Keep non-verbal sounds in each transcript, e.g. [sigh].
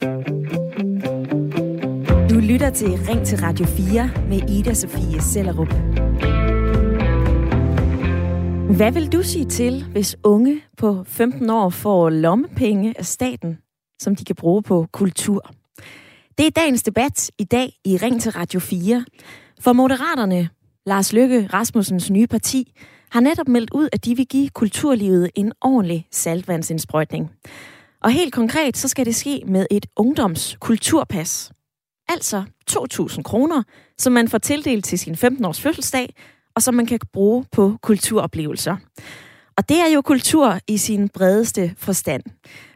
Du lytter til Ring til Radio 4 med Ida Sofie Sellerup. Hvad vil du sige til, hvis unge på 15 år får lommepenge af staten, som de kan bruge på kultur? Det er dagens debat i dag i Ring til Radio 4. For Moderaterne, Lars Løkke Rasmussens nye parti, har netop meldt ud, at de vil give kulturlivet en ordentlig saltvandsindsprøjtning. Og helt konkret, så skal det ske med et ungdomskulturpas. Altså 2.000 kroner, som man får tildelt til sin 15-års fødselsdag, og som man kan bruge på kulturoplevelser. Og det er jo kultur i sin bredeste forstand.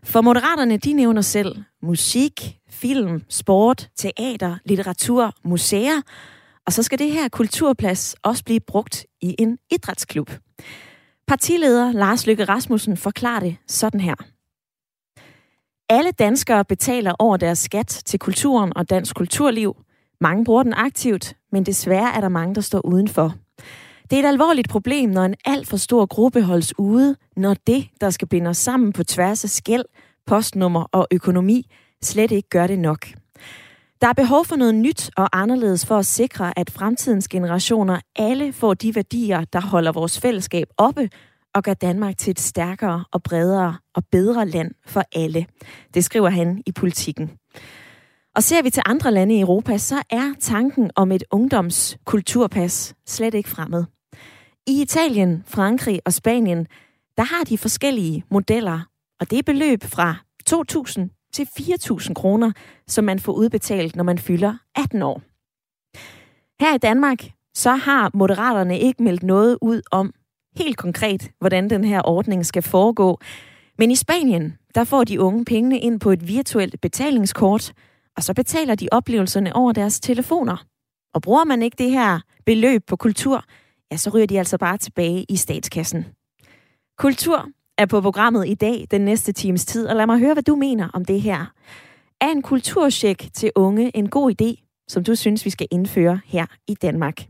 For moderaterne, de nævner selv musik, film, sport, teater, litteratur, museer, og så skal det her kulturplads også blive brugt i en idrætsklub. Partileder Lars Løkke Rasmussen forklarer det sådan her. Alle danskere betaler over deres skat til kulturen og dansk kulturliv. Mange bruger den aktivt, men desværre er der mange, der står udenfor. Det er et alvorligt problem, når en alt for stor gruppe holdes ude, når det, der skal binde os sammen på tværs af skæld, postnummer og økonomi, slet ikke gør det nok. Der er behov for noget nyt og anderledes for at sikre, at fremtidens generationer alle får de værdier, der holder vores fællesskab oppe og gør Danmark til et stærkere og bredere og bedre land for alle. Det skriver han i politikken. Og ser vi til andre lande i Europa, så er tanken om et ungdomskulturpas slet ikke fremmed. I Italien, Frankrig og Spanien, der har de forskellige modeller, og det er beløb fra 2.000 til 4.000 kroner, som man får udbetalt, når man fylder 18 år. Her i Danmark, så har Moderaterne ikke meldt noget ud om helt konkret, hvordan den her ordning skal foregå. Men i Spanien, der får de unge pengene ind på et virtuelt betalingskort, og så betaler de oplevelserne over deres telefoner. Og bruger man ikke det her beløb på kultur, ja, så ryger de altså bare tilbage i statskassen. Kultur er på programmet i dag den næste times tid, og lad mig høre, hvad du mener om det her. Er en kulturcheck til unge en god idé, som du synes, vi skal indføre her i Danmark?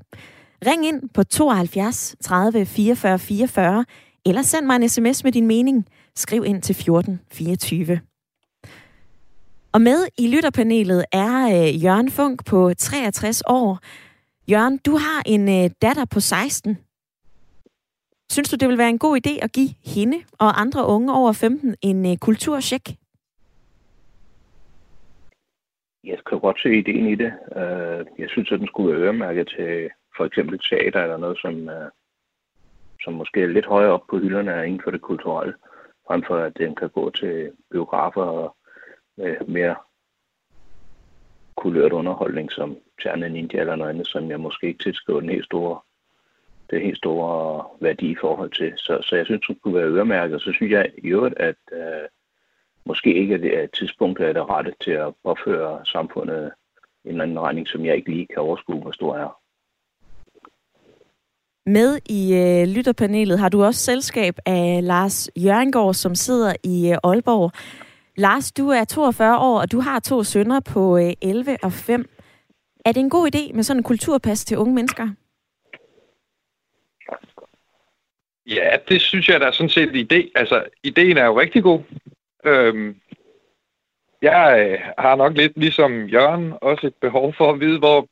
Ring ind på 72 30 44 44, eller send mig en sms med din mening. Skriv ind til 14 24. Og med i lytterpanelet er øh, Jørgen Funk på 63 år. Jørgen, du har en øh, datter på 16. Synes du, det vil være en god idé at give hende og andre unge over 15 en øh, kulturcheck? Jeg kan godt se ideen i det. Uh, jeg synes, at den skulle være øremærket til for eksempel teater eller noget, som, øh, som måske er lidt højere op på hylderne inden for det kulturelle, frem for at den kan gå til biografer og øh, mere kulørt underholdning som Tjernen Ninja eller noget andet, som jeg måske ikke tilskriver den helt store det helt store værdi i forhold til. Så, så jeg synes, det kunne være øremærket. Så synes jeg i øvrigt, at øh, måske ikke er det er tidspunkt, der er det rette til at påføre samfundet en eller anden regning, som jeg ikke lige kan overskue, hvor stor er. Med i øh, lytterpanelet har du også selskab af Lars Jørgengård, som sidder i øh, Aalborg. Lars, du er 42 år, og du har to sønner på øh, 11 og 5. Er det en god idé med sådan en kulturpas til unge mennesker? Ja, det synes jeg da sådan set en idé. Altså, ideen er jo rigtig god. Øhm, jeg øh, har nok lidt ligesom Jørgen også et behov for at vide, hvor,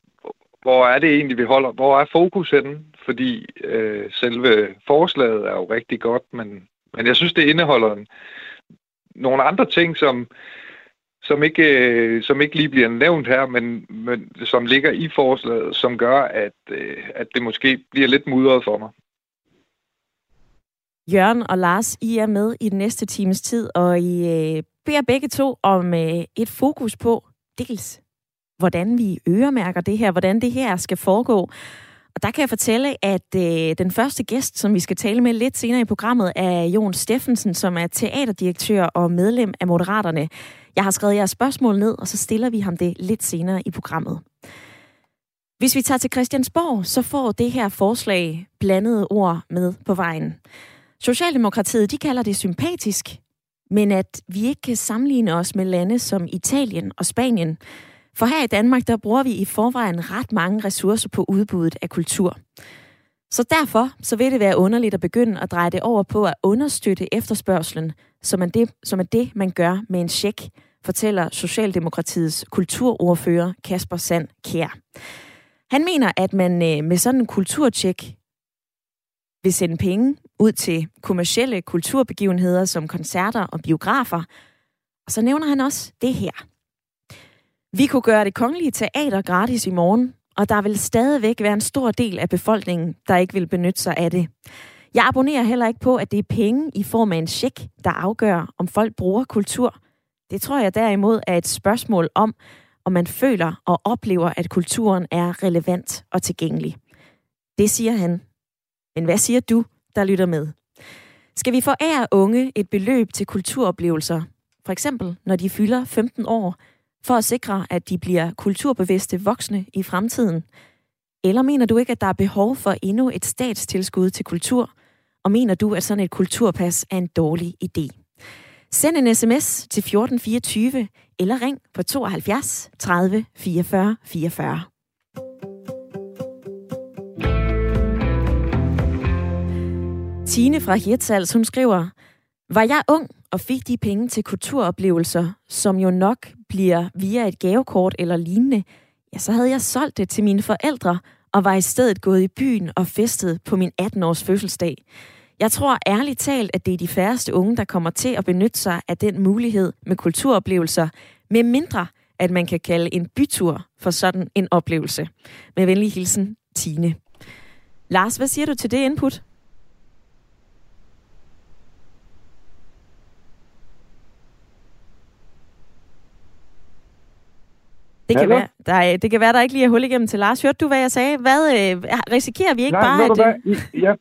hvor er det egentlig, vi holder, hvor er fokus henne? Fordi øh, selve forslaget er jo rigtig godt, men, men jeg synes, det indeholder en, nogle andre ting, som, som, ikke, øh, som ikke lige bliver nævnt her, men, men som ligger i forslaget, som gør, at, øh, at det måske bliver lidt mudret for mig. Jørgen og Lars, I er med i den næste times tid, og I øh, beder begge to om øh, et fokus på dels, hvordan vi øremærker det her, hvordan det her skal foregå. Og der kan jeg fortælle, at øh, den første gæst, som vi skal tale med lidt senere i programmet, er Jon Steffensen, som er teaterdirektør og medlem af Moderaterne. Jeg har skrevet jeres spørgsmål ned, og så stiller vi ham det lidt senere i programmet. Hvis vi tager til Christiansborg, så får det her forslag blandede ord med på vejen. Socialdemokratiet, de kalder det sympatisk, men at vi ikke kan sammenligne os med lande som Italien og Spanien. For her i Danmark, der bruger vi i forvejen ret mange ressourcer på udbuddet af kultur. Så derfor så vil det være underligt at begynde at dreje det over på at understøtte efterspørgselen, som er det, som er det man gør med en check fortæller Socialdemokratiets kulturordfører Kasper Sand Kær. Han mener, at man øh, med sådan en kulturtjek vil sende penge ud til kommercielle kulturbegivenheder som koncerter og biografer. Og så nævner han også det her. Vi kunne gøre det kongelige teater gratis i morgen, og der vil stadigvæk være en stor del af befolkningen, der ikke vil benytte sig af det. Jeg abonnerer heller ikke på, at det er penge i form af en check, der afgør, om folk bruger kultur. Det tror jeg derimod er et spørgsmål om, om man føler og oplever, at kulturen er relevant og tilgængelig. Det siger han. Men hvad siger du, der lytter med? Skal vi forære unge et beløb til kulturoplevelser, for eksempel når de fylder 15 år, for at sikre, at de bliver kulturbevidste voksne i fremtiden? Eller mener du ikke, at der er behov for endnu et statstilskud til kultur? Og mener du, at sådan et kulturpas er en dårlig idé? Send en sms til 1424 eller ring på 72 30 44 44. Tine fra Hirtshals, hun skriver, var jeg ung og fik de penge til kulturoplevelser, som jo nok bliver via et gavekort eller lignende, ja, så havde jeg solgt det til mine forældre og var i stedet gået i byen og festet på min 18-års fødselsdag. Jeg tror ærligt talt, at det er de færreste unge, der kommer til at benytte sig af den mulighed med kulturoplevelser, med mindre at man kan kalde en bytur for sådan en oplevelse. Med venlig hilsen, Tine. Lars, hvad siger du til det input? Det kan, være, der er, det kan være, der ikke lige er hul igennem til Lars. Hørte du, hvad jeg sagde? Hvad øh, risikerer vi ikke Nej, bare, at... Det... Ja,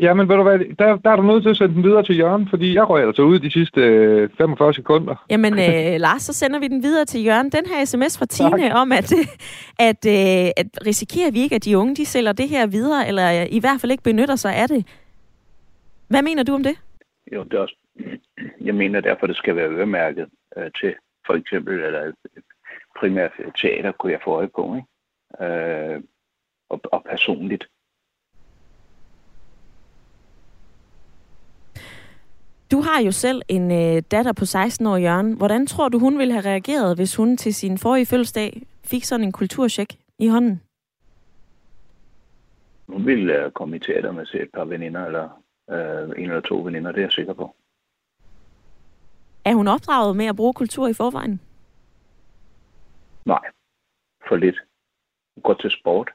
ja, men ved du hvad, der, der er du nødt til at sende den videre til Jørgen, fordi jeg røg altså ud de sidste øh, 45 sekunder. Jamen, øh, [laughs] Lars, så sender vi den videre til Jørgen. Den her sms fra Tine tak. om, at, [laughs] at, øh, at risikerer vi ikke, at de unge de sælger det her videre, eller i hvert fald ikke benytter sig af det. Hvad mener du om det? Jo, det er også... [clears throat] Jeg mener derfor, det skal være øremærket øh, til for eksempel, eller primært teater kunne jeg få øje på, ikke? Øh, og, og personligt. Du har jo selv en øh, datter på 16 år, Jørgen. Hvordan tror du, hun ville have reageret, hvis hun til sin forrige fødselsdag fik sådan en kulturcheck i hånden? Hun ville øh, komme i teater med et par veninder, eller øh, en eller to veninder, det er jeg sikker på. Er hun opdraget med at bruge kultur i forvejen? Nej, for lidt. Gå til sport.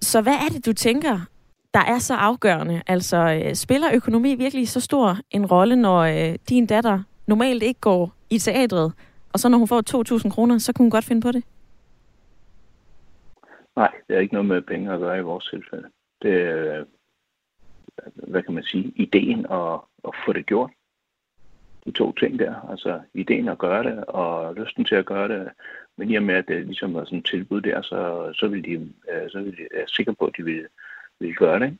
Så hvad er det, du tænker, der er så afgørende? Altså, øh, spiller økonomi virkelig så stor en rolle, når øh, din datter normalt ikke går i teatret, og så når hun får 2.000 kroner, så kunne hun godt finde på det? Nej, det er ikke noget med penge at gøre i vores tilfælde. Det er, hvad kan man sige, ideen at, at få det gjort de to ting der. Altså ideen at gøre det, og lysten til at gøre det. Men i og med, at det ligesom var sådan et tilbud der, så, så, ville de, øh, så ville de, være sikre på, at de ville, ville gøre det. Ikke?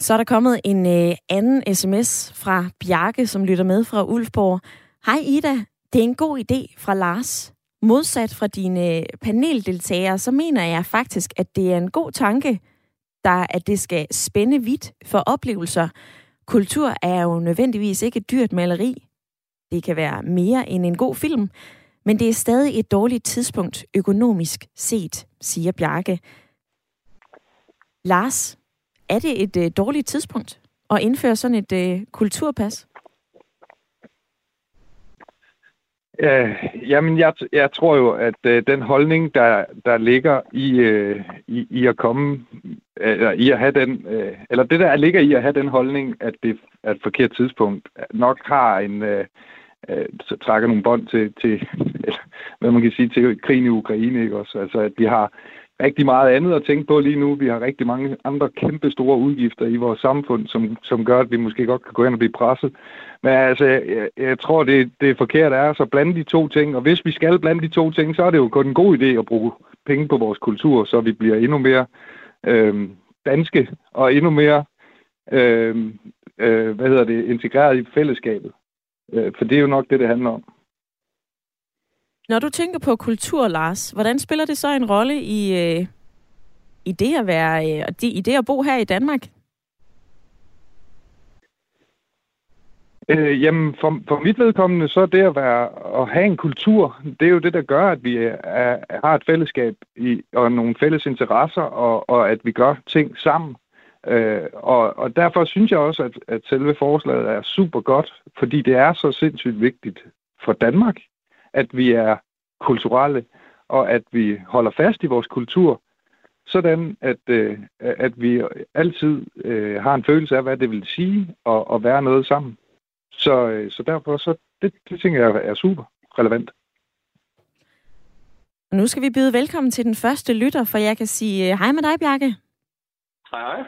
Så er der kommet en øh, anden sms fra Bjarke, som lytter med fra Ulfborg. Hej Ida, det er en god idé fra Lars. Modsat fra dine øh, paneldeltagere, så mener jeg faktisk, at det er en god tanke, der, at det skal spænde vidt for oplevelser, Kultur er jo nødvendigvis ikke et dyrt maleri. Det kan være mere end en god film, men det er stadig et dårligt tidspunkt økonomisk set, siger Bjarke. Lars, er det et øh, dårligt tidspunkt at indføre sådan et øh, kulturpas? Øh, jamen, jeg, jeg tror jo, at øh, den holdning, der, der ligger i, øh, i, i at komme, eller i at have den, øh, eller det der ligger i at have den holdning, at det er et forkert tidspunkt, nok har en, øh, øh, så trækker nogle bånd til, til eller, hvad man kan sige, til krigen i Ukraine, ikke også? Altså, at vi har rigtig meget andet at tænke på lige nu. Vi har rigtig mange andre kæmpe store udgifter i vores samfund, som, som gør, at vi måske godt kan gå hen og blive presset. Men altså, jeg, jeg tror, det, det er forkert er så blande de to ting. Og hvis vi skal blande de to ting, så er det jo kun en god idé at bruge penge på vores kultur, så vi bliver endnu mere øh, danske og endnu mere øh, øh, hvad hedder det, integreret i fællesskabet. Øh, for det er jo nok det, det handler om. Når du tænker på kultur, Lars, hvordan spiller det så en rolle i, øh, i det at være, øh, i det at bo her i Danmark? Øh, jamen, for, for mit vedkommende, så er det at, være, at have en kultur, det er jo det, der gør, at vi er, er, har et fællesskab i, og nogle fælles interesser, og, og at vi gør ting sammen. Øh, og, og derfor synes jeg også, at, at selve forslaget er super godt, fordi det er så sindssygt vigtigt for Danmark, at vi er kulturelle, og at vi holder fast i vores kultur, sådan at, øh, at vi altid øh, har en følelse af, hvad det vil sige at, at være noget sammen. Så, øh, så derfor, så det, det tænker jeg er super relevant. Og nu skal vi byde velkommen til den første lytter, for jeg kan sige øh, hej med dig, Bjarke. Hej, hej.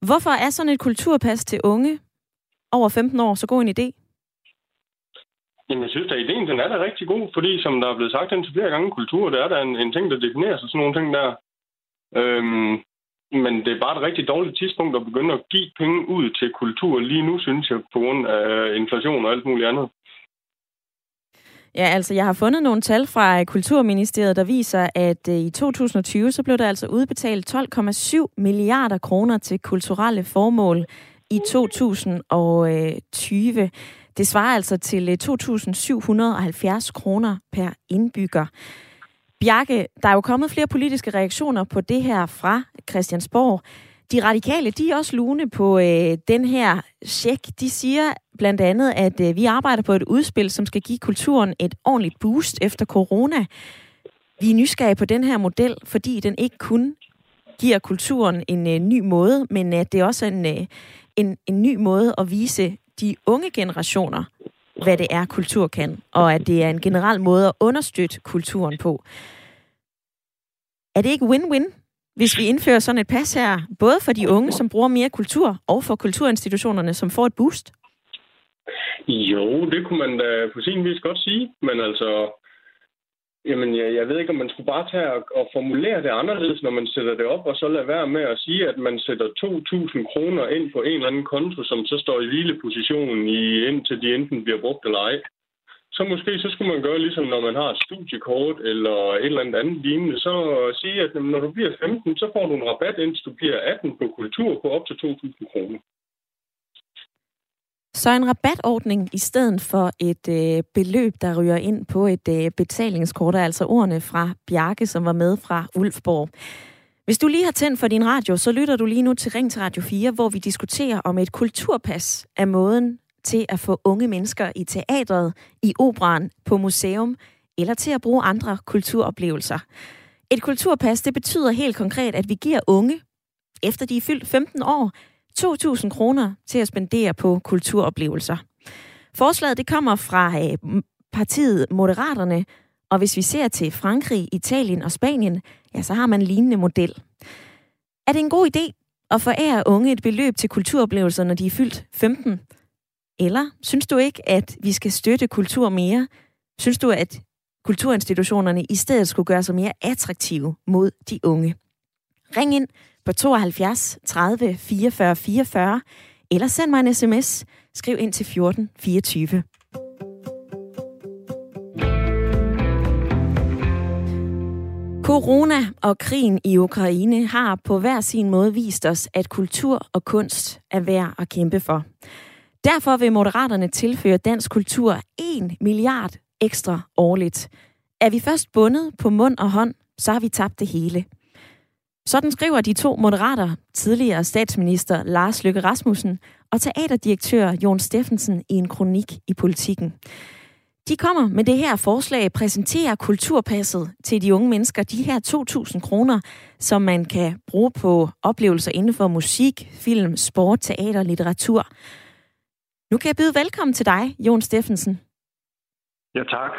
Hvorfor er sådan et kulturpas til unge over 15 år så god en idé? Jamen, jeg synes, at ideen den er da rigtig god, fordi som der er blevet sagt indtil flere gange, kultur, det er da en, en ting, der definerer sig sådan nogle ting der. Øhm, men det er bare et rigtig dårligt tidspunkt at begynde at give penge ud til kultur lige nu, synes jeg, på grund af øh, inflation og alt muligt andet. Ja, altså jeg har fundet nogle tal fra Kulturministeriet, der viser, at øh, i 2020 så blev der altså udbetalt 12,7 milliarder kroner til kulturelle formål i 2020. Det svarer altså til øh, 2.770 kroner per indbygger. Bjarke, der er jo kommet flere politiske reaktioner på det her fra Christiansborg. De radikale, de er også lune på øh, den her check. De siger blandt andet, at øh, vi arbejder på et udspil, som skal give kulturen et ordentligt boost efter corona. Vi er nysgerrige på den her model, fordi den ikke kun giver kulturen en øh, ny måde, men at det er også en, øh, en, en ny måde at vise de unge generationer, hvad det er, kultur kan, og at det er en generel måde at understøtte kulturen på. Er det ikke win-win, hvis vi indfører sådan et pas her, både for de unge, som bruger mere kultur, og for kulturinstitutionerne, som får et boost? Jo, det kunne man da på sin vis godt sige, men altså, Jamen, jeg, jeg ved ikke, om man skulle bare tage og, og formulere det anderledes, når man sætter det op, og så lade være med at sige, at man sætter 2.000 kroner ind på en eller anden konto, som så står i hvilepositionen, i, indtil de enten bliver brugt eller ej. Så måske så skulle man gøre ligesom, når man har et studiekort eller et eller andet andet lignende, så sige, at når du bliver 15, så får du en rabat, indtil du bliver 18 på kultur på op til 2.000 kroner. Så en rabatordning i stedet for et øh, beløb, der ryger ind på et øh, betalingskort, er altså ordene fra Bjarke, som var med fra Ulfborg. Hvis du lige har tændt for din radio, så lytter du lige nu til Ring til Radio 4, hvor vi diskuterer om et kulturpas er måden til at få unge mennesker i teatret, i operan, på museum eller til at bruge andre kulturoplevelser. Et kulturpas, det betyder helt konkret, at vi giver unge, efter de er fyldt 15 år, 2.000 kroner til at spendere på kulturoplevelser. Forslaget det kommer fra øh, partiet Moderaterne, og hvis vi ser til Frankrig, Italien og Spanien, ja, så har man en lignende model. Er det en god idé at forære unge et beløb til kulturoplevelser, når de er fyldt 15? Eller synes du ikke, at vi skal støtte kultur mere? Synes du, at kulturinstitutionerne i stedet skulle gøre sig mere attraktive mod de unge? Ring ind på 72 30 44 44, eller send mig en sms. Skriv ind til 14 24. Corona og krigen i Ukraine har på hver sin måde vist os, at kultur og kunst er værd at kæmpe for. Derfor vil Moderaterne tilføre dansk kultur 1 milliard ekstra årligt. Er vi først bundet på mund og hånd, så har vi tabt det hele. Sådan skriver de to moderater, tidligere statsminister Lars Løkke Rasmussen og teaterdirektør Jon Steffensen i en kronik i politikken. De kommer med det her forslag, præsenterer kulturpasset til de unge mennesker, de her 2.000 kroner, som man kan bruge på oplevelser inden for musik, film, sport, teater og litteratur. Nu kan jeg byde velkommen til dig, Jon Steffensen. Ja, tak.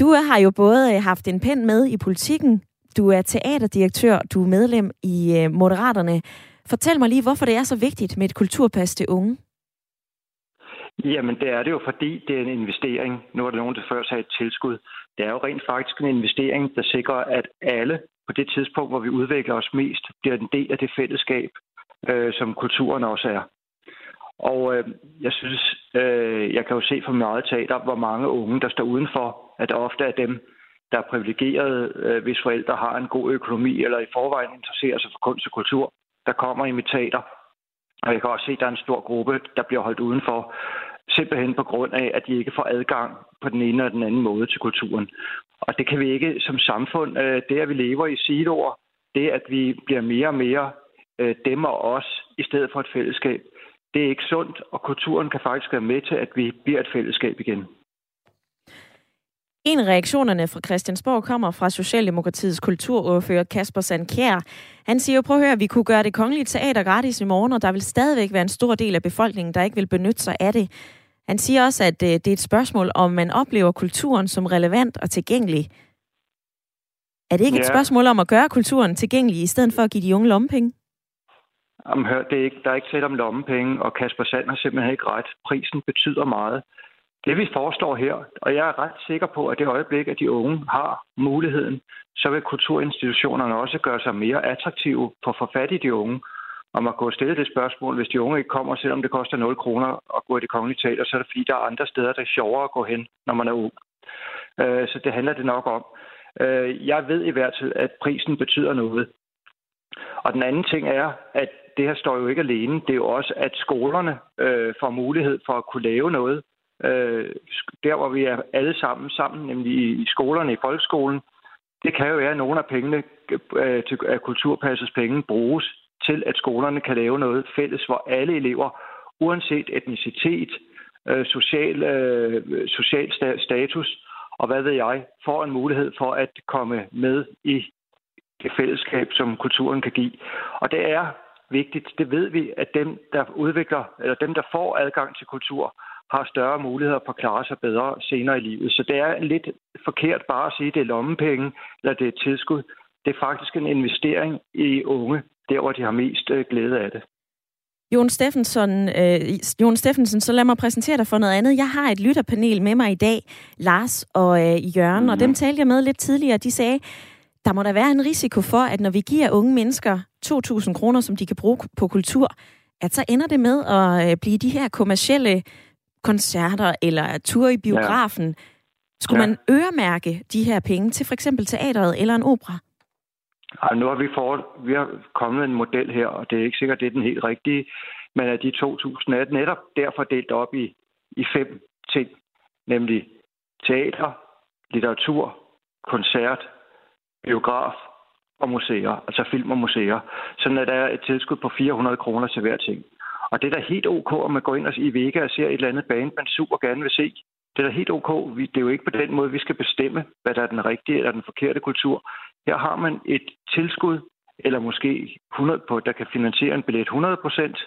Du har jo både haft en pen med i politikken, du er teaterdirektør, du er medlem i øh, Moderaterne. Fortæl mig lige, hvorfor det er så vigtigt med et kulturpas til unge. Jamen, det er det jo, fordi det er en investering. Nu er der nogen, der før sagde et tilskud. Det er jo rent faktisk en investering, der sikrer, at alle på det tidspunkt, hvor vi udvikler os mest, bliver en del af det fællesskab, øh, som kulturen også er. Og øh, jeg synes, øh, jeg kan jo se fra mit eget teater, hvor mange unge, der står udenfor, at det ofte er dem, der er privilegerede, øh, hvis forældre har en god økonomi, eller i forvejen interesserer sig for kunst og kultur, der kommer i mit teater. Og jeg kan også se, at der er en stor gruppe, der bliver holdt udenfor, simpelthen på grund af, at de ikke får adgang på den ene eller den anden måde til kulturen. Og det kan vi ikke som samfund. Øh, det, at vi lever i siloer, det, at vi bliver mere og mere øh, dem og os, i stedet for et fællesskab, det er ikke sundt, og kulturen kan faktisk være med til, at vi bliver et fællesskab igen. En af reaktionerne fra Christiansborg kommer fra Socialdemokratiets kulturordfører Kasper Sandkjær. Han siger jo, prøv at høre, vi kunne gøre det kongelige teater gratis i morgen, og der vil stadigvæk være en stor del af befolkningen, der ikke vil benytte sig af det. Han siger også, at øh, det er et spørgsmål, om man oplever kulturen som relevant og tilgængelig. Er det ikke ja. et spørgsmål om at gøre kulturen tilgængelig, i stedet for at give de unge lommepenge? Jamen, hør, det er ikke, der er ikke tale om lommepenge, og Kasper Sand har simpelthen ikke ret. Prisen betyder meget. Det vi foreslår her, og jeg er ret sikker på, at det øjeblik, at de unge har muligheden, så vil kulturinstitutionerne også gøre sig mere attraktive for at få fat i de unge. Og man kan stille det spørgsmål, hvis de unge ikke kommer, selvom det koster 0 kroner at gå i det kongelige teater, så er det fordi, der er andre steder, der er sjovere at gå hen, når man er ung. Øh, så det handler det nok om. Øh, jeg ved i hvert fald, at prisen betyder noget. Og den anden ting er, at det her står jo ikke alene. Det er jo også, at skolerne øh, får mulighed for at kunne lave noget. Øh, der, hvor vi er alle sammen sammen, nemlig i skolerne, i folkeskolen, det kan jo være, at nogle af pengene øh, til, af kulturpassets penge bruges til, at skolerne kan lave noget fælles, hvor alle elever, uanset etnicitet, øh, social, øh, social status og hvad ved jeg, får en mulighed for at komme med i det fællesskab, som kulturen kan give. Og det er vigtigt, det ved vi, at dem, der udvikler, eller dem, der får adgang til kultur, har større muligheder for at klare sig bedre senere i livet. Så det er lidt forkert bare at sige, at det er lommepenge, eller det er tilskud. Det er faktisk en investering i unge, der hvor de har mest øh, glæde af det. Jon Steffensen, øh, Jon Steffensen, så lad mig præsentere dig for noget andet. Jeg har et lytterpanel med mig i dag, Lars og øh, Jørgen, mm. og dem mhm. talte jeg med lidt tidligere. De sagde, der må der være en risiko for, at når vi giver unge mennesker 2.000 kroner, som de kan bruge på kultur, at så ender det med at øh, blive de her kommercielle koncerter eller tur i biografen. Ja. Skulle ja. man øremærke de her penge til for eksempel teateret eller en opera? Ej, nu har vi, for, vi har kommet en model her, og det er ikke sikkert, det er den helt rigtige, men at de 2.000 er netop derfor delt op i, i fem ting, nemlig teater, litteratur, koncert, biograf og museer, altså film og museer. Sådan at der er et tilskud på 400 kroner til hver ting. Og det er da helt ok, at man går ind og i Vega og ser et eller andet band, man super gerne vil se. Det er da helt ok. Det er jo ikke på den måde, vi skal bestemme, hvad der er den rigtige eller den forkerte kultur. Her har man et tilskud, eller måske 100 på, der kan finansiere en billet 100 procent.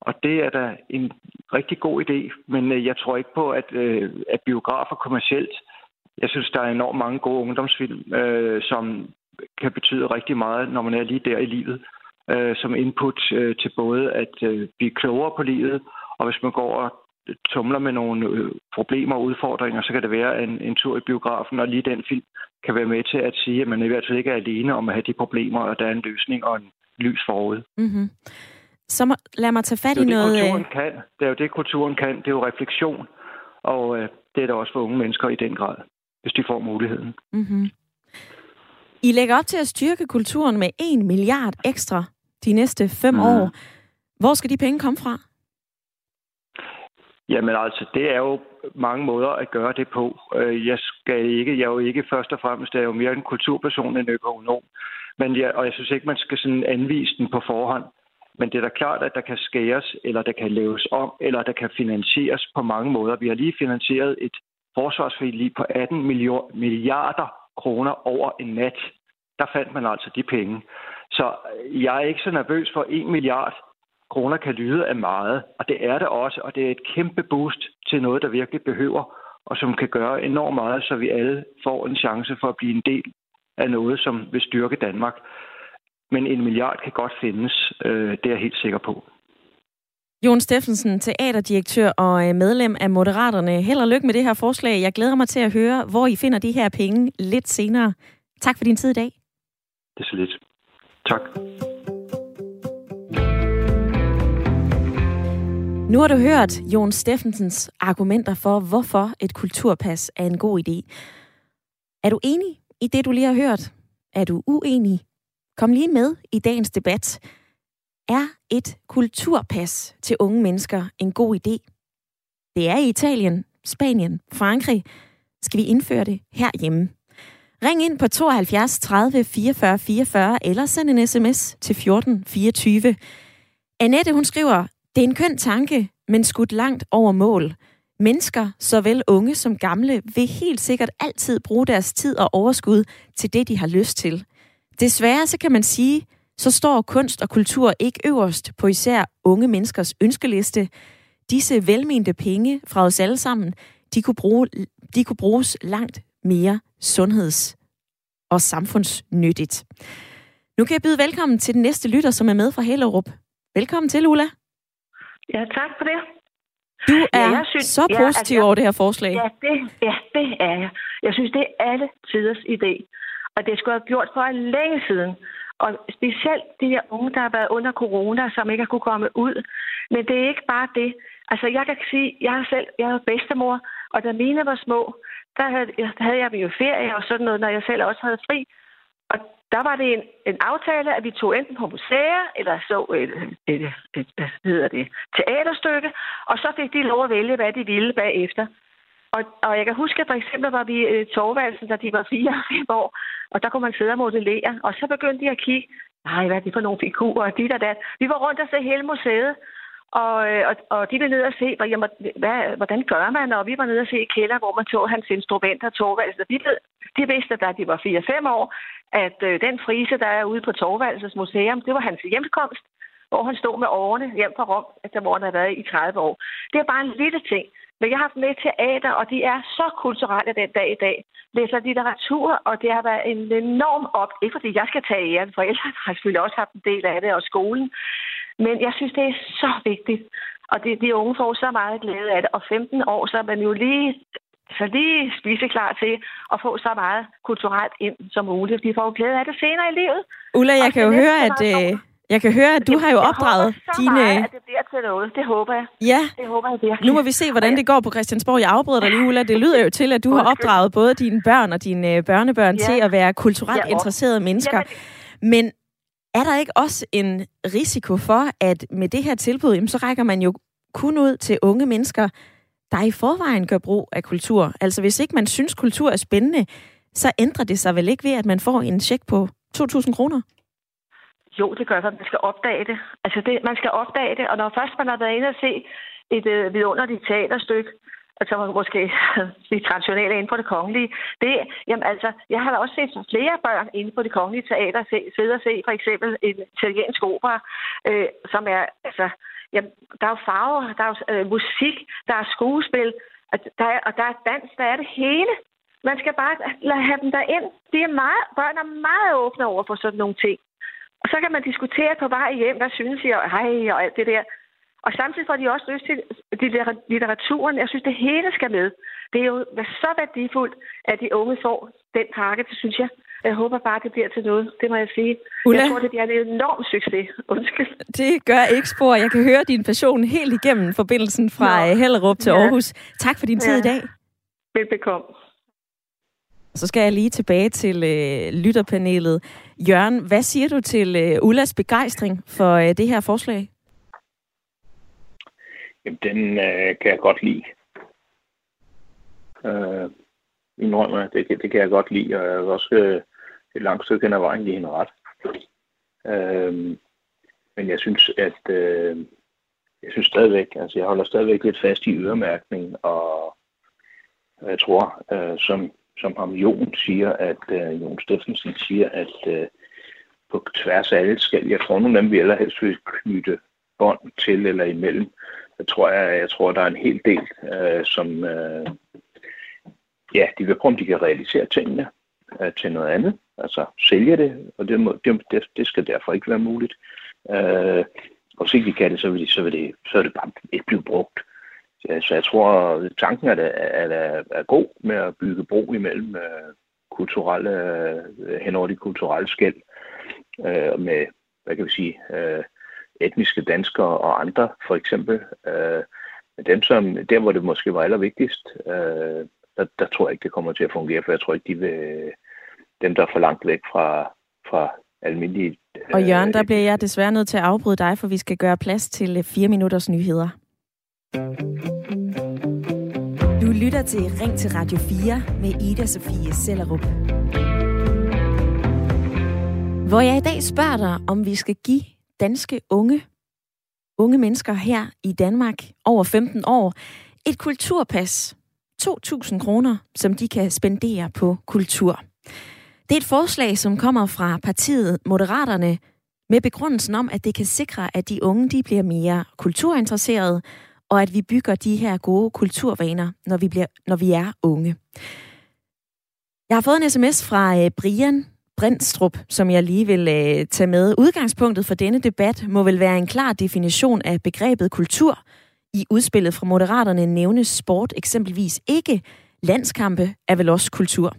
Og det er da en rigtig god idé, men øh, jeg tror ikke på, at, øh, at biografer kommercielt. Jeg synes, der er enormt mange gode ungdomsfilm, øh, som kan betyde rigtig meget, når man er lige der i livet, øh, som input øh, til både at øh, blive klogere på livet, og hvis man går og tumler med nogle øh, problemer og udfordringer, så kan det være en, en tur i biografen, og lige den film kan være med til at sige, at man i hvert fald ikke er alene om at have de problemer, og der er en løsning og en lys forud. Mm-hmm. Så må, lad mig tage fat i noget... Det, kulturen kan. det er jo det, kulturen kan. Det er jo refleksion, og øh, det er der også for unge mennesker i den grad, hvis de får muligheden. Mm-hmm. I lægger op til at styrke kulturen med 1 milliard ekstra de næste fem mm. år. Hvor skal de penge komme fra? Jamen altså, det er jo mange måder at gøre det på. Øh, jeg skal ikke, jeg er jo ikke først og fremmest, jeg er jo mere en kulturperson end økonom. Men jeg, og jeg synes ikke, man skal sådan anvise den på forhånd. Men det er da klart, at der kan skæres, eller der kan laves om, eller der kan finansieres på mange måder. Vi har lige finansieret et forsvarsforlig på 18 milliarder kroner over en nat. Der fandt man altså de penge. Så jeg er ikke så nervøs for 1 milliard kroner kan lyde af meget, og det er det også, og det er et kæmpe boost til noget, der virkelig behøver, og som kan gøre enormt meget, så vi alle får en chance for at blive en del af noget, som vil styrke Danmark. Men en milliard kan godt findes, øh, det er jeg helt sikker på. Jon Steffensen, teaterdirektør og øh, medlem af Moderaterne. Held og lykke med det her forslag. Jeg glæder mig til at høre, hvor I finder de her penge lidt senere. Tak for din tid i dag. Det er så lidt. Tak. Nu har du hørt Jon Steffensens argumenter for, hvorfor et kulturpas er en god idé. Er du enig i det, du lige har hørt? Er du uenig? Kom lige med i dagens debat. Er et kulturpas til unge mennesker en god idé? Det er i Italien, Spanien, Frankrig. Skal vi indføre det herhjemme? Ring ind på 72 30 44 44 eller send en sms til 14 24. Annette, hun skriver, det er en køn tanke, men skudt langt over mål. Mennesker, såvel unge som gamle, vil helt sikkert altid bruge deres tid og overskud til det, de har lyst til. Desværre så kan man sige, så står kunst og kultur ikke øverst på især unge menneskers ønskeliste. Disse velmente penge fra os alle sammen, de kunne, bruge, de kunne bruges langt mere sundheds- og samfundsnyttigt. Nu kan jeg byde velkommen til den næste lytter, som er med fra Hellerup. Velkommen til, Ulla. Ja, tak for det. Du er ja, jeg synes, så positiv ja, altså, over det her forslag. Ja det, ja, det er jeg. Jeg synes, det er alle tiders idé. Og det skulle have gjort for længe siden. Og specielt de her unge, der har været under corona, som ikke har kunne komme ud. Men det er ikke bare det. Altså, jeg kan sige, jeg selv, jeg er bedstemor, og da mine var små, der havde, havde jeg jo ferie og sådan noget, når jeg selv også havde fri. Og der var det en, en aftale, at vi tog enten på museer, eller så et, et, et, hvad hedder det, teaterstykke, og så fik de lov at vælge, hvad de ville bagefter. Og, og jeg kan huske, at for eksempel var vi øh, i Torvaldsen, da de var fire og fem år, og der kunne man sidde og modellere, og så begyndte de at kigge, nej, hvad er det for nogle figurer, og dit og dat. Vi var rundt og se hele museet, og, øh, og, og de var nede og se, hvad, hvad, hvordan gør man, og vi var nede og se i kælder, hvor man tog hans instrumenter, Torvaldsen. De, de vidste, da de var 4-5 år, at øh, den frise, der er ude på Torvaldsens museum, det var hans hjemkomst, hvor han stod med årene hjem fra Rom, efter hvor han har været i 30 år. Det er bare en lille ting. Men jeg har haft med teater, og de er så kulturelle den dag i dag. Læser litteratur, og det har været en enorm op. Ikke fordi jeg skal tage æren, for ellers har selvfølgelig også haft en del af det, og skolen. Men jeg synes, det er så vigtigt. Og det, de unge får så meget glæde af det. Og 15 år, så er man jo lige så lige spise klar til at få så meget kulturelt ind som muligt. Vi får jo glæde af det senere i livet. Ulla, jeg kan jo høre, at... Øh, jeg kan høre, at du har jo opdraget jeg dine... Meget, at det bliver til noget. Det håber jeg. Ja. Det håber jeg virkelig. Nu må vi se, hvordan det går på Christiansborg. Jeg afbryder dig lige, Ulla. Det lyder jo til, at du har opdraget både dine børn og dine øh, børnebørn ja. til at være kulturelt ja, interesserede mennesker. Men er der ikke også en risiko for, at med det her tilbud, jamen, så rækker man jo kun ud til unge mennesker, der i forvejen gør brug af kultur. Altså hvis ikke man synes, kultur er spændende, så ændrer det sig vel ikke ved, at man får en check på 2.000 kroner? Jo, det gør man. Man skal opdage det. Altså det, man skal opdage det, og når først man har været inde og se et øh, vidunderligt teaterstykke, altså måske [laughs] de traditionelle inden for det kongelige. Det, jamen altså, jeg har også set flere børn inden for det kongelige teater se, sidde og se for eksempel en italiensk opera, øh, som er, altså, jamen, der er jo farver, der er jo øh, musik, der er skuespil, og der er, og der er dans, der er det hele. Man skal bare lade have dem derind. De er meget, børn er meget åbne over for sådan nogle ting. Og så kan man diskutere på vej hjem, hvad synes I, og hej, og alt det der. Og samtidig får de også lyst til litteraturen. Jeg synes, det hele skal med. Det er jo så værdifuldt, at de unge får den pakke, det synes jeg. Jeg håber bare, det bliver til noget. Det må jeg sige. Ulla, jeg tror, det bliver en enorm succes. Undskyld. Det gør ikke spor. Jeg kan høre din passion helt igennem forbindelsen fra Nå. Hellerup til ja. Aarhus. Tak for din tid ja. i dag. Velbekomme. Så skal jeg lige tilbage til øh, lytterpanelet. Jørgen, hvad siger du til øh, Ullas begejstring for øh, det her forslag? Jamen, den øh, kan jeg godt lide. Øh, indrømmer, det, det kan jeg godt lide, og jeg er også øh, et langt stykke hen ad vejen lige hende ret. Øh, men jeg synes, at øh, jeg synes stadigvæk, altså jeg holder stadigvæk lidt fast i øremærkning, og jeg tror, øh, som, som ham Jon siger, at øh, Jon Steffensen siger, at øh, på tværs af alle skal, jeg tror nogle af dem vi allerhelst vil knytte bånd til eller imellem. Jeg tror, jeg, jeg tror der er en hel del, øh, som øh, ja, de vil prøve, om de kan realisere tingene øh, til noget andet. Altså sælge det, og det, må, det, det skal derfor ikke være muligt. Øh, og hvis ikke de kan det, så vil, de, så vil det, så er det bare ikke blive brugt. Så jeg tror, tanken er, er, er, er god med at bygge bro imellem øh, kulturelle, øh, henover de kulturelle skæld øh, med, hvad kan vi sige, øh, etniske danskere og andre, for eksempel. Øh, dem, som, der, hvor det måske var allervigtigst, øh, der, der tror jeg ikke, det kommer til at fungere, for jeg tror ikke, de vil, dem, der er for langt væk fra, fra almindelige... Og Jørgen, der bliver jeg desværre nødt til at afbryde dig, for vi skal gøre plads til fire minutters nyheder. Du lytter til Ring til Radio 4 med Ida Sofie Sellerup. Hvor jeg i dag spørger dig, om vi skal give danske unge, unge mennesker her i Danmark over 15 år, et kulturpas. 2.000 kroner, som de kan spendere på kultur. Det er et forslag, som kommer fra partiet Moderaterne, med begrundelsen om, at det kan sikre, at de unge de bliver mere kulturinteresserede, og at vi bygger de her gode kulturvaner, når vi, bliver, når vi er unge. Jeg har fået en sms fra øh, Brian Brindstrup, som jeg lige vil øh, tage med. Udgangspunktet for denne debat må vel være en klar definition af begrebet kultur. I udspillet fra Moderaterne nævnes sport eksempelvis ikke. Landskampe er vel også kultur.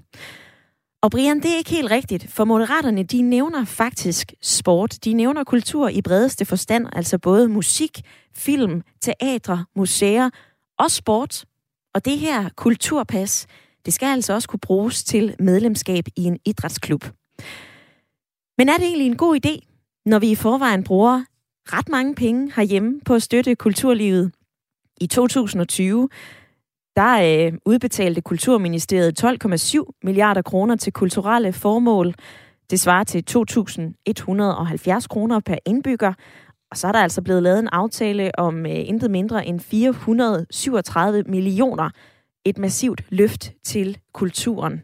Og Brian, det er ikke helt rigtigt, for Moderaterne, de nævner faktisk sport. De nævner kultur i bredeste forstand, altså både musik, film, teatre, museer og sport. Og det her kulturpas, det skal altså også kunne bruges til medlemskab i en idrætsklub. Men er det egentlig en god idé, når vi i forvejen bruger ret mange penge herhjemme på at støtte kulturlivet? I 2020 der øh, udbetalte Kulturministeriet 12,7 milliarder kroner til kulturelle formål. Det svarer til 2.170 kroner per indbygger. Og så er der altså blevet lavet en aftale om øh, intet mindre end 437 millioner. Et massivt løft til kulturen.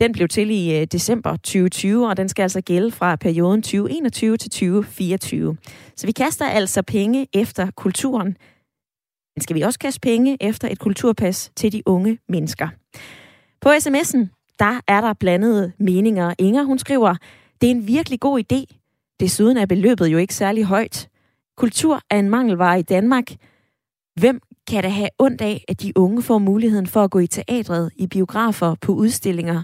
Den blev til i øh, december 2020, og den skal altså gælde fra perioden 2021 til 2024. Så vi kaster altså penge efter kulturen. Men skal vi også kaste penge efter et kulturpas til de unge mennesker? På sms'en, der er der blandede meninger. Inger, hun skriver, det er en virkelig god idé. Desuden er beløbet jo ikke særlig højt. Kultur er en mangelvare i Danmark. Hvem kan da have ondt af, at de unge får muligheden for at gå i teatret, i biografer, på udstillinger?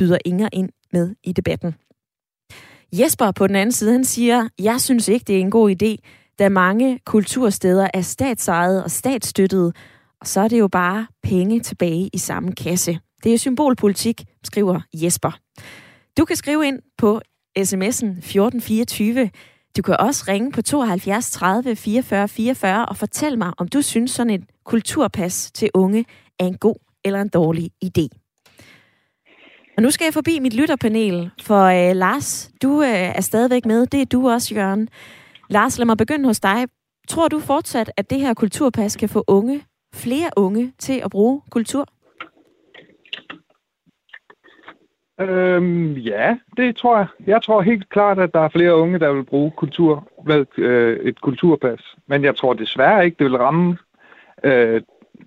Byder Inger ind med i debatten. Jesper på den anden side, han siger, jeg synes ikke, det er en god idé da mange kultursteder er statsejet og statsstøttede, og så er det jo bare penge tilbage i samme kasse. Det er symbolpolitik, skriver Jesper. Du kan skrive ind på sms'en 1424. Du kan også ringe på 72 30 44 44 og fortælle mig, om du synes sådan et kulturpas til unge er en god eller en dårlig idé. Og nu skal jeg forbi mit lytterpanel, for øh, Lars, du øh, er stadigvæk med. Det er du også, Jørgen. Lars, lad mig begynde hos dig. Tror du fortsat, at det her kulturpas kan få unge, flere unge, til at bruge kultur? Øhm, ja, det tror jeg. Jeg tror helt klart, at der er flere unge, der vil bruge kultur med øh, et kulturpas. Men jeg tror desværre ikke, det vil ramme øh,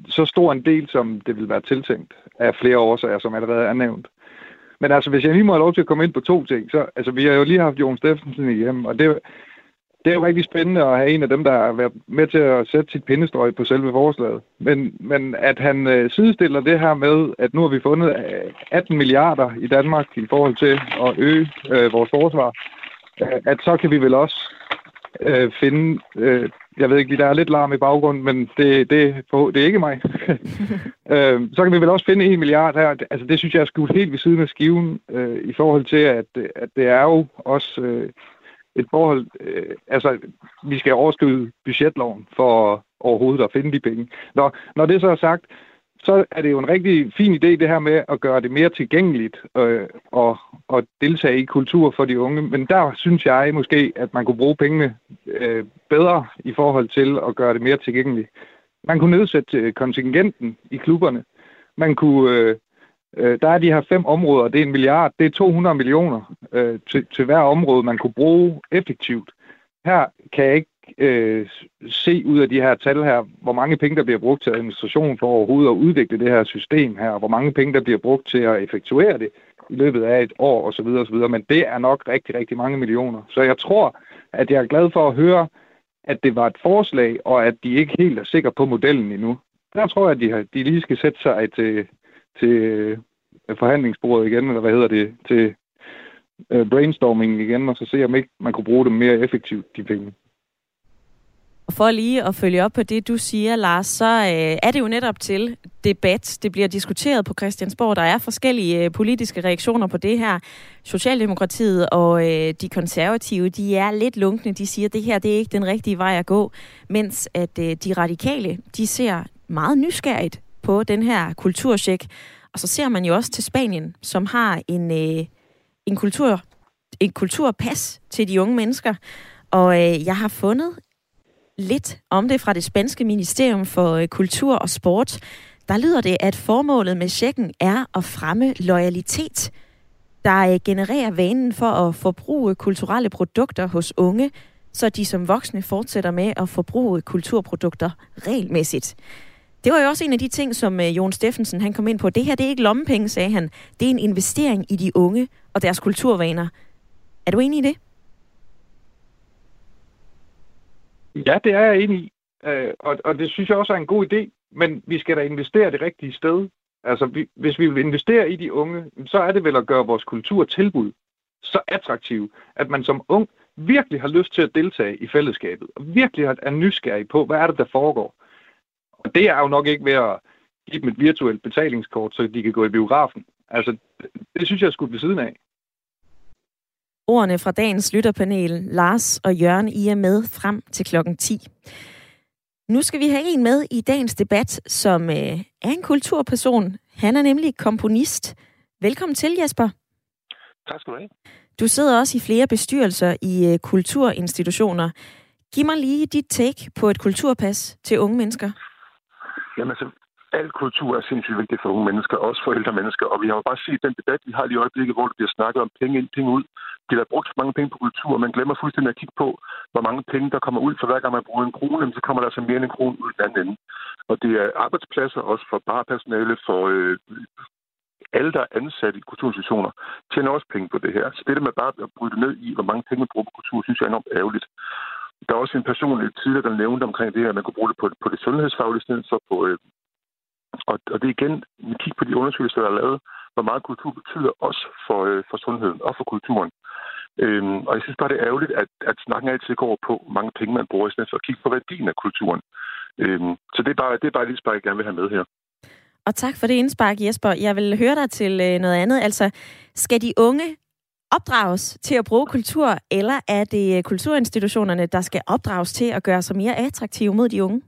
så stor en del, som det vil være tiltænkt af flere årsager, som allerede er nævnt. Men altså, hvis jeg lige må have lov til at komme ind på to ting, så altså, vi har jo lige haft Jon Steffensen igennem, og det, det er jo rigtig spændende at have en af dem, der har været med til at sætte sit pindestrøg på selve forslaget. Men, men at han øh, sidestiller det her med, at nu har vi fundet øh, 18 milliarder i Danmark i forhold til at øge øh, vores forsvar, øh, at så kan vi vel også øh, finde, øh, jeg ved ikke, der er lidt larm i baggrunden, men det, det, det er ikke mig. [laughs] øh, så kan vi vel også finde 1 milliard her. Altså det synes jeg er skudt helt ved siden af skiven øh, i forhold til, at, at det er jo også... Øh, et forhold, øh, altså vi skal overskride budgetloven for overhovedet at finde de penge. Når, når det så er sagt, så er det jo en rigtig fin idé det her med at gøre det mere tilgængeligt øh, og, og deltage i kultur for de unge. Men der synes jeg måske, at man kunne bruge pengene øh, bedre i forhold til at gøre det mere tilgængeligt. Man kunne nedsætte øh, kontingenten i klubberne. Man kunne øh, Øh, der er de her fem områder, det er en milliard, det er 200 millioner øh, til, til hver område, man kunne bruge effektivt. Her kan jeg ikke øh, se ud af de her tal her, hvor mange penge, der bliver brugt til administration for overhovedet at udvikle det her system her, og hvor mange penge, der bliver brugt til at effektuere det i løbet af et år osv. osv. Men det er nok rigtig, rigtig mange millioner. Så jeg tror, at jeg er glad for at høre, at det var et forslag, og at de ikke helt er sikre på modellen endnu. Der tror jeg, at de, har, de lige skal sætte sig til, til øh, forhandlingsbordet igen, eller hvad hedder det, til øh, brainstorming igen, og så se, om ikke man kunne bruge dem mere effektivt, de penge. Og for lige at følge op på det, du siger, Lars, så øh, er det jo netop til debat. Det bliver diskuteret på Christiansborg. Der er forskellige øh, politiske reaktioner på det her. Socialdemokratiet og øh, de konservative, de er lidt lunkne. De siger, at det her det er ikke den rigtige vej at gå. Mens at øh, de radikale, de ser meget nysgerrigt på den her kulturcheck. Og så ser man jo også til Spanien, som har en, øh, en, kultur, en kulturpas til de unge mennesker. Og øh, jeg har fundet lidt om det fra det spanske ministerium for øh, kultur og sport. Der lyder det, at formålet med checken er at fremme loyalitet, der øh, genererer vanen for at forbruge kulturelle produkter hos unge, så de som voksne fortsætter med at forbruge kulturprodukter regelmæssigt. Det var jo også en af de ting, som øh, Jon Steffensen han kom ind på. Det her det er ikke lommepenge, sagde han. Det er en investering i de unge og deres kulturvaner. Er du enig i det? Ja, det er jeg enig i. Øh, og, og det synes jeg også er en god idé. Men vi skal da investere det rigtige sted. Altså, vi, hvis vi vil investere i de unge, så er det vel at gøre vores kulturtilbud så attraktive, at man som ung virkelig har lyst til at deltage i fællesskabet, og virkelig er nysgerrig på, hvad er det, der foregår. Og det er jo nok ikke ved at give dem et virtuelt betalingskort, så de kan gå i biografen. Altså, det, synes jeg er skudt ved siden af. Ordene fra dagens lytterpanel, Lars og Jørgen, I er med frem til klokken 10. Nu skal vi have en med i dagens debat, som øh, er en kulturperson. Han er nemlig komponist. Velkommen til, Jesper. Tak skal du have. Du sidder også i flere bestyrelser i øh, kulturinstitutioner. Giv mig lige dit take på et kulturpas til unge mennesker. Jamen altså, al kultur er sindssygt vigtig for unge mennesker, også for ældre mennesker. Og vi har jo bare set den debat, vi har lige i øjeblikket, hvor det bliver snakket om penge ind, penge ud. Det er brugt mange penge på kultur, man glemmer fuldstændig at kigge på, hvor mange penge, der kommer ud. For hver gang man bruger en krone, så kommer der altså mere end en krone ud den anden ende. Og det er arbejdspladser også for barpersonale, for øh, alle, der er ansat i kulturinstitutioner, tjener også penge på det her. Så det der med bare at bryde ned i, hvor mange penge man bruger på kultur, synes jeg er enormt ærgerligt. Der er også en person tidligere, der nævnte omkring det her, at man kunne bruge det på, på det sundhedsfaglige sted, så på øh, og, og det er igen, vi kigger på de undersøgelser, der er lavet, hvor meget kultur betyder også for, øh, for sundheden og for kulturen. Øhm, og jeg synes bare, det er ærgerligt, at, at snakken altid går på, hvor mange penge man bruger, i stedet for at kigge på værdien af kulturen. Øhm, så det er bare, det er bare et indspark, jeg gerne vil have med her. Og tak for det indspark, Jesper. Jeg vil høre dig til øh, noget andet. Altså, skal de unge opdrages til at bruge kultur, eller er det øh, kulturinstitutionerne, der skal opdrages til at gøre sig mere attraktive mod de unge?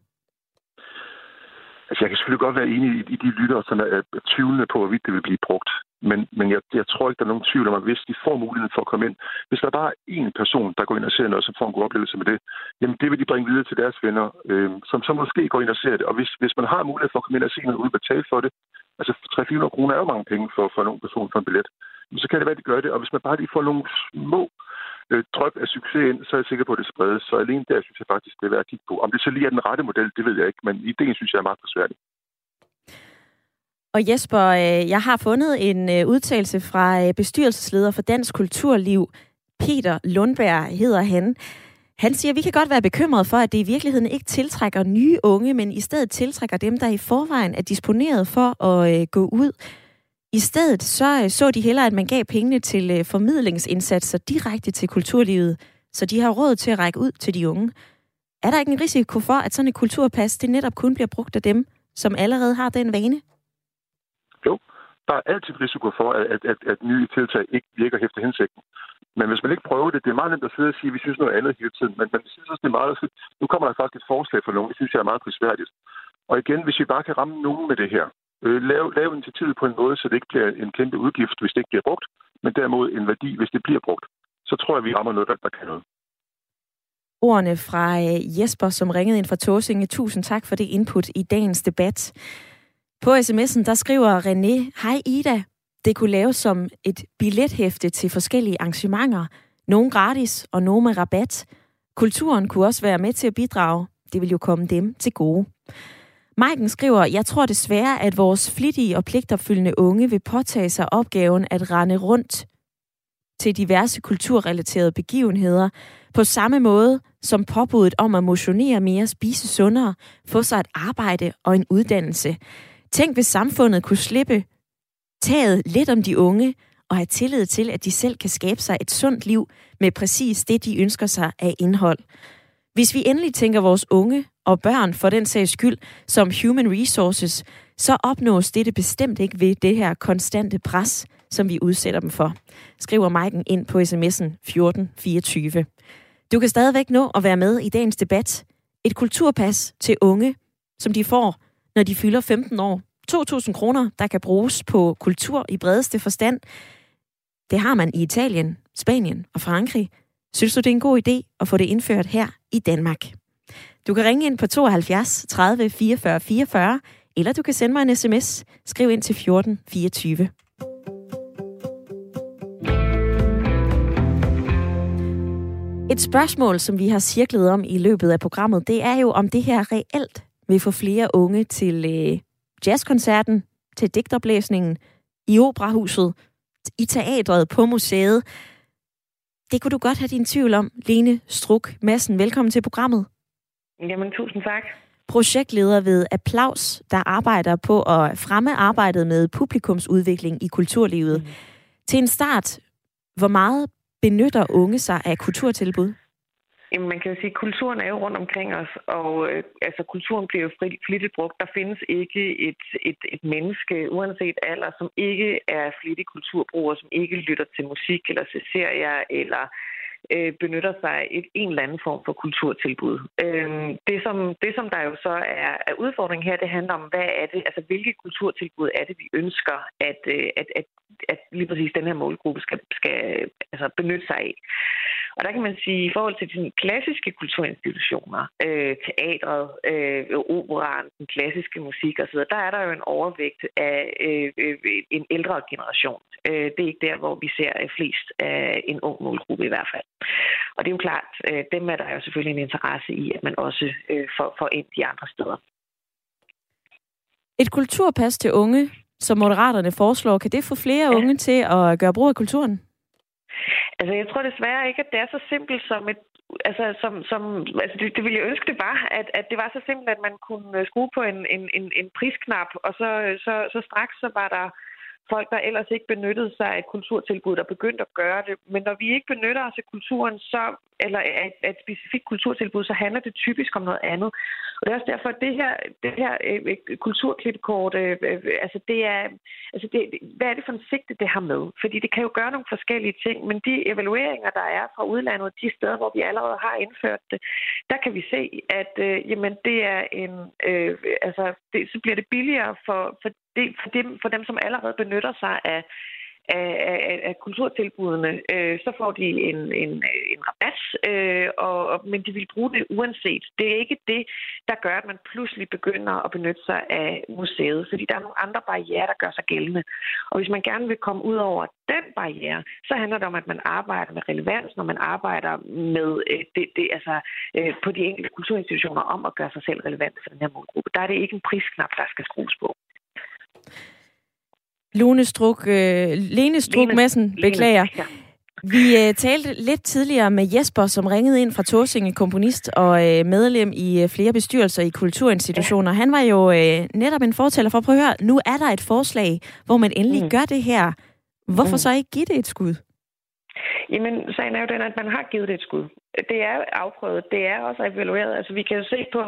Altså, jeg kan selvfølgelig godt være enig i, i de lyttere, som er, tvivlende på, hvorvidt det vil blive brugt. Men, men jeg, jeg tror ikke, der er nogen tvivl om, at hvis de får muligheden for at komme ind, hvis der er bare én person, der går ind og ser noget, som får en god oplevelse med det, jamen det vil de bringe videre til deres venner, øh, som så måske går ind og ser det. Og hvis, hvis man har mulighed for at komme ind og se noget uden at betale for det, altså 300-400 kroner er jo mange penge for, for en person for en billet, så kan det være, at de gør det. Og hvis man bare lige får nogle små øh, drøb af succes ind, så er jeg sikker på, at det spredes. Så alene der synes jeg faktisk, det er værd at kigge på. Om det så lige er den rette model, det ved jeg ikke, men ideen synes jeg er meget forsværlig. Og Jesper, øh, jeg har fundet en øh, udtalelse fra øh, bestyrelsesleder for Dansk Kulturliv, Peter Lundberg hedder han. Han siger, at vi kan godt være bekymrede for, at det i virkeligheden ikke tiltrækker nye unge, men i stedet tiltrækker dem, der i forvejen er disponeret for at gå ud. I stedet så, øh, så de hellere, at man gav pengene til øh, formidlingsindsatser direkte til kulturlivet, så de har råd til at række ud til de unge. Er der ikke en risiko for, at sådan et kulturpas det netop kun bliver brugt af dem, som allerede har den vane? Jo, der er altid risiko for, at, at, at, at nye tiltag ikke virker efter hensigten. Men hvis man ikke prøver det, det er meget nemt at sidde og sige, at vi synes noget andet hele tiden. Men, men synes også, det er meget... Nu kommer der faktisk et forslag for nogen, det synes jeg er meget prisværdigt. Og igen, hvis vi bare kan ramme nogen med det her, øh, lave, lave initiativet på en måde, så det ikke bliver en kæmpe udgift, hvis det ikke bliver brugt, men derimod en værdi, hvis det bliver brugt, så tror jeg, vi rammer noget, der, der kan noget. Ordene fra øh, Jesper, som ringede ind fra Tåsinge. Tusind tak for det input i dagens debat. På sms'en, der skriver René, Hej Ida, det kunne laves som et billethæfte til forskellige arrangementer. Nogle gratis og nogle med rabat. Kulturen kunne også være med til at bidrage. Det vil jo komme dem til gode. Maiken skriver, jeg tror desværre, at vores flittige og pligtopfyldende unge vil påtage sig opgaven at rende rundt til diverse kulturrelaterede begivenheder, på samme måde som påbuddet om at motionere mere, spise sundere, få sig et arbejde og en uddannelse. Tænk, hvis samfundet kunne slippe taget lidt om de unge og have tillid til, at de selv kan skabe sig et sundt liv med præcis det, de ønsker sig af indhold. Hvis vi endelig tænker vores unge og børn for den sags skyld som human resources, så opnås dette bestemt ikke ved det her konstante pres, som vi udsætter dem for, skriver Maiken ind på sms'en 1424. Du kan stadigvæk nå at være med i dagens debat. Et kulturpas til unge, som de får når de fylder 15 år. 2.000 kroner, der kan bruges på kultur i bredeste forstand. Det har man i Italien, Spanien og Frankrig. Synes du, det er en god idé at få det indført her i Danmark? Du kan ringe ind på 72 30 44 44, eller du kan sende mig en sms. Skriv ind til 14 24. Et spørgsmål, som vi har cirklet om i løbet af programmet, det er jo, om det her reelt vil få flere unge til øh, jazzkoncerten, til digtoplæsningen, i operahuset, i teatret, på museet. Det kunne du godt have din tvivl om, Lene Struk Madsen. Velkommen til programmet. Jamen, tusind tak. Projektleder ved Applaus, der arbejder på at fremme arbejdet med publikumsudvikling i kulturlivet. Mm. Til en start, hvor meget benytter unge sig af kulturtilbud? Jamen, man kan jo sige, at kulturen er jo rundt omkring os, og øh, altså, kulturen bliver jo flittigt brugt. Der findes ikke et, et, et menneske, uanset alder, som ikke er flittig kulturbruger, som ikke lytter til musik eller til serier eller øh, benytter sig af et, en eller anden form for kulturtilbud. Øh, det, som, det, som der jo så er, er udfordringen her, det handler om, hvad er det, altså hvilke kulturtilbud er det, vi ønsker, at, øh, at, at, at lige præcis den her målgruppe skal, skal altså benytte sig af. Og der kan man sige, i forhold til de klassiske kulturinstitutioner, øh, teatret, øh, operan, den klassiske musik osv., der er der jo en overvægt af øh, øh, en ældre generation. Øh, det er ikke der, hvor vi ser øh, flest af en ung målgruppe i hvert fald. Og det er jo klart, øh, dem er der jo selvfølgelig en interesse i, at man også øh, får, får ind de andre steder. Et kulturpas til unge, som Moderaterne foreslår, kan det få flere ja. unge til at gøre brug af kulturen? Altså, jeg tror desværre ikke, at det er så simpelt som et altså, som, som, altså det, det ville jeg ønske, det var, at, at det var så simpelt, at man kunne skrue på en, en, en, en prisknap, og så, så, så straks så var der folk, der ellers ikke benyttede sig af et kulturtilbud, der begyndte at gøre det. Men når vi ikke benytter os af kulturen, så, eller af, af et specifikt kulturtilbud, så handler det typisk om noget andet. Og det er også derfor, at det her, det her øh, øh kulturklippekort, øh, øh, altså det er, altså det, hvad er det for en sigte, det har med? Fordi det kan jo gøre nogle forskellige ting, men de evalueringer, der er fra udlandet, de steder, hvor vi allerede har indført det, der kan vi se, at øh, jamen, det er en, øh, altså, det, så bliver det billigere for, for det, for, dem, for dem, som allerede benytter sig af, af, af, af kulturtilbudene, øh, så får de en, en, en rabat, øh, og, og, men de vil bruge det uanset. Det er ikke det, der gør, at man pludselig begynder at benytte sig af museet, fordi der er nogle andre barriere, der gør sig gældende. Og hvis man gerne vil komme ud over den barriere, så handler det om, at man arbejder med relevans, når man arbejder med øh, det, det, altså, øh, på de enkelte kulturinstitutioner om at gøre sig selv relevant for den her målgruppe. Der er det ikke en prisknap, der skal skrues på. Lone Struk, øh, Lene Struk Madsen, beklager. Ja. Vi øh, talte lidt tidligere med Jesper, som ringede ind fra Torsinge, komponist og øh, medlem i øh, flere bestyrelser i kulturinstitutioner. Ja. Han var jo øh, netop en fortæller for at prøve at høre, nu er der et forslag, hvor man endelig mm. gør det her. Hvorfor mm. så ikke give det et skud? Jamen, sagen er jo den, at man har givet det et skud. Det er afprøvet. Det er også evalueret. Altså, vi kan jo se på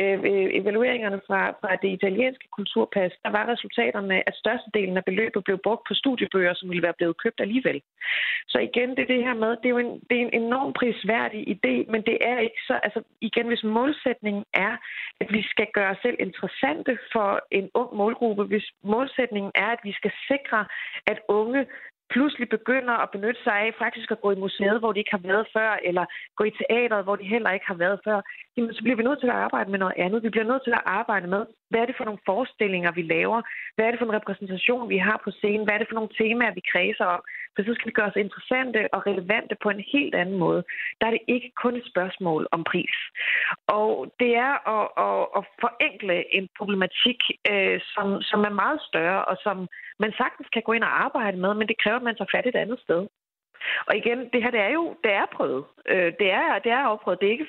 øh, øh, evalueringerne fra, fra det italienske kulturpas. Der var resultaterne, at størstedelen af beløbet blev brugt på studiebøger, som ville være blevet købt alligevel. Så igen, det er det her med, det er jo en, det er en enorm prisværdig idé, men det er ikke så... Altså, igen, hvis målsætningen er, at vi skal gøre os selv interessante for en ung målgruppe, hvis målsætningen er, at vi skal sikre, at unge pludselig begynder at benytte sig af faktisk at gå i museet, hvor de ikke har været før, eller gå i teateret, hvor de heller ikke har været før, jamen så bliver vi nødt til at arbejde med noget andet. Vi bliver nødt til at arbejde med, hvad er det for nogle forestillinger, vi laver? Hvad er det for en repræsentation, vi har på scenen? Hvad er det for nogle temaer, vi kredser om? For så skal det gøre os interessante og relevante på en helt anden måde. Der er det ikke kun et spørgsmål om pris. Og det er at, at, at forenkle en problematik, øh, som, som er meget større, og som man sagtens kan gå ind og arbejde med, men det kræver, at man tager fat et andet sted. Og igen, det her det er jo det er prøvet. Øh, det, er, det er afprøvet. Det er ikke,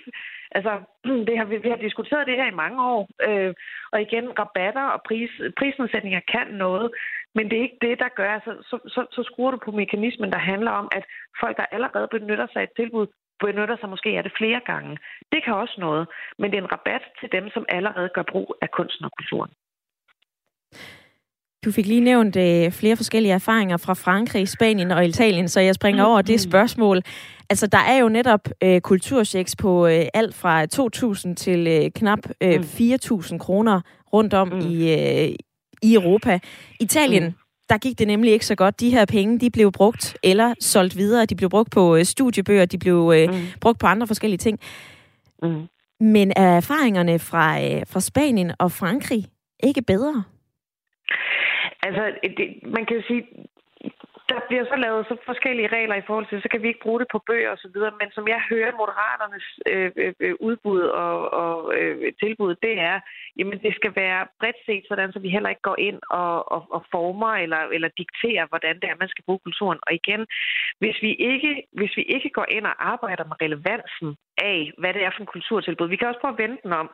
altså, [clears throat] det har, vi, vi har diskuteret det her i mange år. Øh, og igen, rabatter og pris, prisnedsætninger kan noget, men det er ikke det, der gør. Altså, så, så, så skruer du på mekanismen, der handler om, at folk, der allerede benytter sig af et tilbud, benytter sig måske af det flere gange. Det kan også noget, men det er en rabat til dem, som allerede gør brug af kunsten og kulturen. Du fik lige nævnt øh, flere forskellige erfaringer fra Frankrig, Spanien og Italien, så jeg springer over det mm. spørgsmål. Altså, der er jo netop øh, kulturchecks på øh, alt fra 2.000 til øh, knap øh, 4.000 mm. kroner rundt om mm. i, øh, i Europa. Italien, mm. der gik det nemlig ikke så godt. De her penge, de blev brugt eller solgt videre. De blev brugt på øh, studiebøger, de blev øh, mm. brugt på andre forskellige ting. Mm. Men er erfaringerne fra, øh, fra Spanien og Frankrig ikke bedre? Altså, det, man kan sige, der bliver så lavet så forskellige regler i forhold til, så kan vi ikke bruge det på bøger og så videre, men som jeg hører Moderaternes øh, øh, øh, udbud og, og øh, tilbud, det er, jamen det skal være bredt set sådan, så vi heller ikke går ind og, og, og former eller, eller dikterer, hvordan det er, man skal bruge kulturen. Og igen, hvis vi ikke, hvis vi ikke går ind og arbejder med relevansen af, hvad det er for en kulturtilbud, vi kan også prøve at vente den om.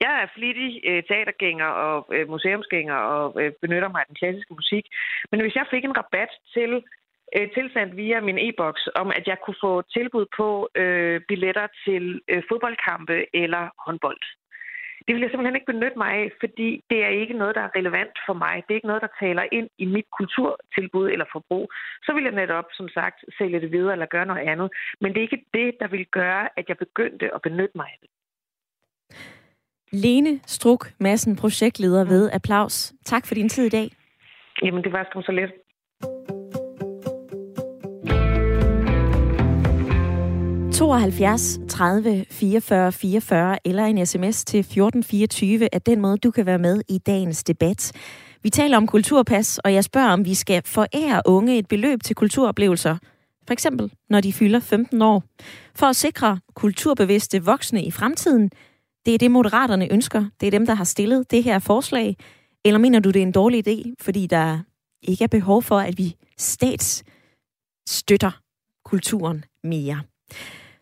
Jeg er flittig øh, teatergænger og øh, museumsgænger og øh, benytter mig af den klassiske musik. Men hvis jeg fik en rabat til øh, tilsendt via min e-boks om, at jeg kunne få tilbud på øh, billetter til øh, fodboldkampe eller håndbold. Det vil jeg simpelthen ikke benytte mig af, fordi det er ikke noget, der er relevant for mig. Det er ikke noget, der taler ind i mit kulturtilbud eller forbrug. Så vil jeg netop, som sagt, sælge det videre eller gøre noget andet. Men det er ikke det, der vil gøre, at jeg begyndte at benytte mig af det. Lene Struk Madsen, projektleder ved Applaus. Tak for din tid i dag. Jamen, det var sgu så lidt. ...72 30 44 44 eller en sms til 1424 er den måde, du kan være med i dagens debat. Vi taler om kulturpas, og jeg spørger, om vi skal forære unge et beløb til kulturoplevelser, for eksempel når de fylder 15 år, for at sikre kulturbevidste voksne i fremtiden – det er det, moderaterne ønsker. Det er dem, der har stillet det her forslag. Eller mener du, det er en dårlig idé, fordi der ikke er behov for, at vi stats støtter kulturen mere?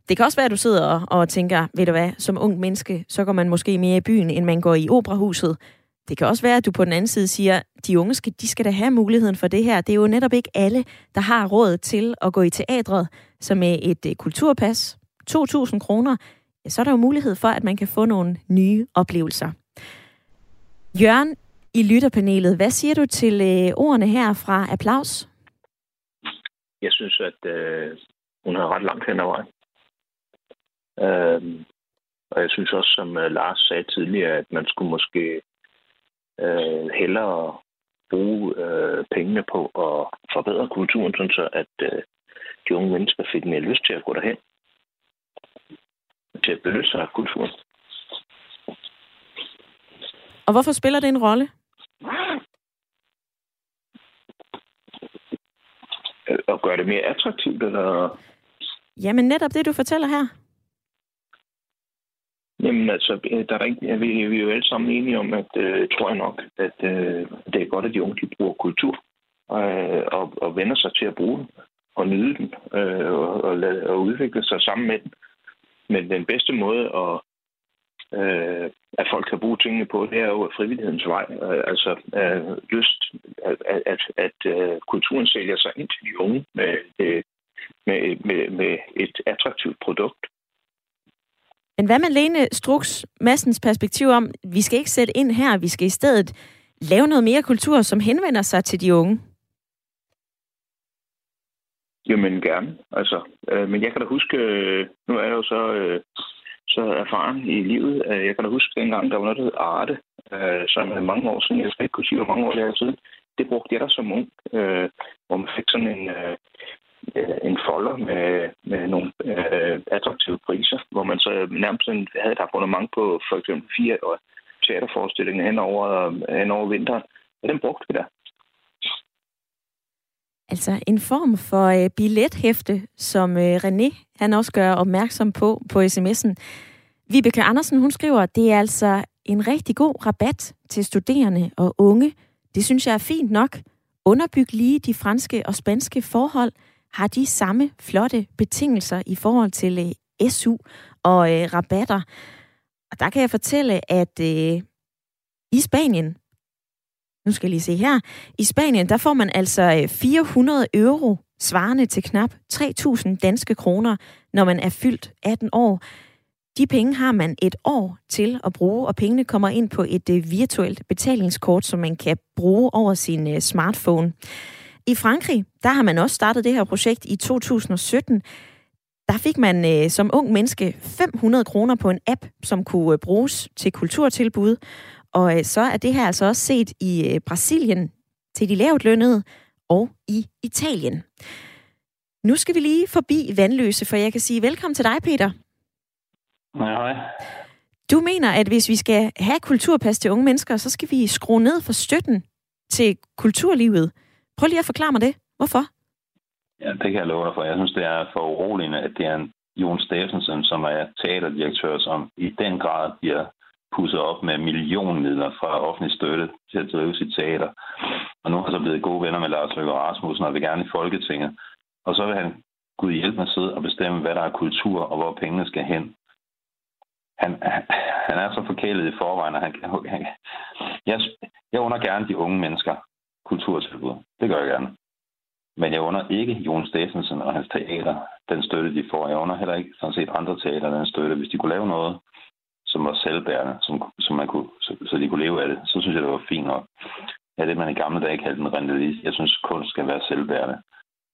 Det kan også være, at du sidder og, og tænker, ved du hvad, som ung menneske, så går man måske mere i byen, end man går i operahuset. Det kan også være, at du på den anden side siger, de unge skal, de skal da have muligheden for det her. Det er jo netop ikke alle, der har råd til at gå i teatret, som med et øh, kulturpas, 2.000 kroner, ja, så er der jo mulighed for, at man kan få nogle nye oplevelser. Jørgen i lytterpanelet, hvad siger du til øh, ordene her fra Applaus? Jeg synes, at øh, hun har ret langt hen ad vejen. Øh, og jeg synes også, som øh, Lars sagde tidligere, at man skulle måske øh, hellere bruge øh, pengene på at forbedre kulturen, sådan så at øh, de unge mennesker fik mere lyst til at gå derhen til at benytte sig af kulturen. Og hvorfor spiller det en rolle? At gøre det mere attraktivt, eller? Jamen netop det, du fortæller her. Jamen altså, der er ikke, vi, vi er jo alle sammen enige om, at øh, tror jeg nok, at øh, det er godt, at de unge de bruger kultur øh, og, og vender sig til at bruge den og nyde den øh, og, og, lade, og udvikle sig sammen med den. Men den bedste måde at, øh, at folk kan bruge tingene på, det er jo frivillighedens vej. Øh, altså øh, lyst, at, at, at, at øh, kulturen sælger sig ind til de unge med, øh, med, med, med et attraktivt produkt. Men hvad med Lene Strux Massens perspektiv om, vi skal ikke sætte ind her, vi skal i stedet lave noget mere kultur, som henvender sig til de unge? Jamen gerne. Altså, øh, men jeg kan da huske, øh, nu er jeg jo så, øh, så erfaren i livet. Øh, jeg kan da huske dengang, der var noget, der hed Arte, øh, som er mange år siden. Jeg skal ikke kunne sige, hvor mange år det er siden. Det brugte jeg da som ung, øh, hvor man fik sådan en, øh, øh en folder med, med nogle øh, attraktive priser, hvor man så nærmest havde et abonnement på for eksempel fire teaterforestillinger hen over, hen over vinteren. Og den brugte vi da. Altså en form for øh, billethæfte, som øh, René han også gør opmærksom på på sms'en. Vibeke Andersen, hun skriver, det er altså en rigtig god rabat til studerende og unge. Det synes jeg er fint nok. Underbyg lige de franske og spanske forhold. Har de samme flotte betingelser i forhold til øh, SU og øh, rabatter? Og der kan jeg fortælle, at øh, i Spanien, nu skal jeg lige se her. I Spanien, der får man altså øh, 400 euro, svarende til knap 3.000 danske kroner, når man er fyldt 18 år. De penge har man et år til at bruge, og pengene kommer ind på et øh, virtuelt betalingskort, som man kan bruge over sin øh, smartphone. I Frankrig, der har man også startet det her projekt i 2017. Der fik man øh, som ung menneske 500 kroner på en app, som kunne øh, bruges til kulturtilbud. Og øh, så er det her altså også set i øh, Brasilien til de lavt lønnede og i Italien. Nu skal vi lige forbi Vandløse, for jeg kan sige velkommen til dig, Peter. Nej, hej. Du mener, at hvis vi skal have kulturpas til unge mennesker, så skal vi skrue ned for støtten til kulturlivet. Prøv lige at forklare mig det. Hvorfor? Ja, det kan jeg love dig for. Jeg synes, det er for uroligende, at det er en Jon Steffensen, som er teaterdirektør, som i den grad bliver pusset op med millionmidler fra offentlig støtte til at drive sit teater. Og nu er han så blevet gode venner med Lars Løkke Rasmussen og vil gerne i Folketinget. Og så vil han Gud hjælpe mig at sidde og bestemme, hvad der er kultur og hvor pengene skal hen. Han, han er så forkælet i forvejen, at han, han, jeg, jeg under gerne de unge mennesker kulturtilbud. Det gør jeg gerne. Men jeg under ikke Jon Steffensen og hans teater den støtte, de får. Jeg under heller ikke sådan set andre teater den støtte. Hvis de kunne lave noget, som var selvbærende, som, som man kunne, så, så de kunne leve af det, så synes jeg, det var fint nok. Ja, det man i gamle dage kaldte en rendelist. Jeg synes, kunst skal være selvbærende.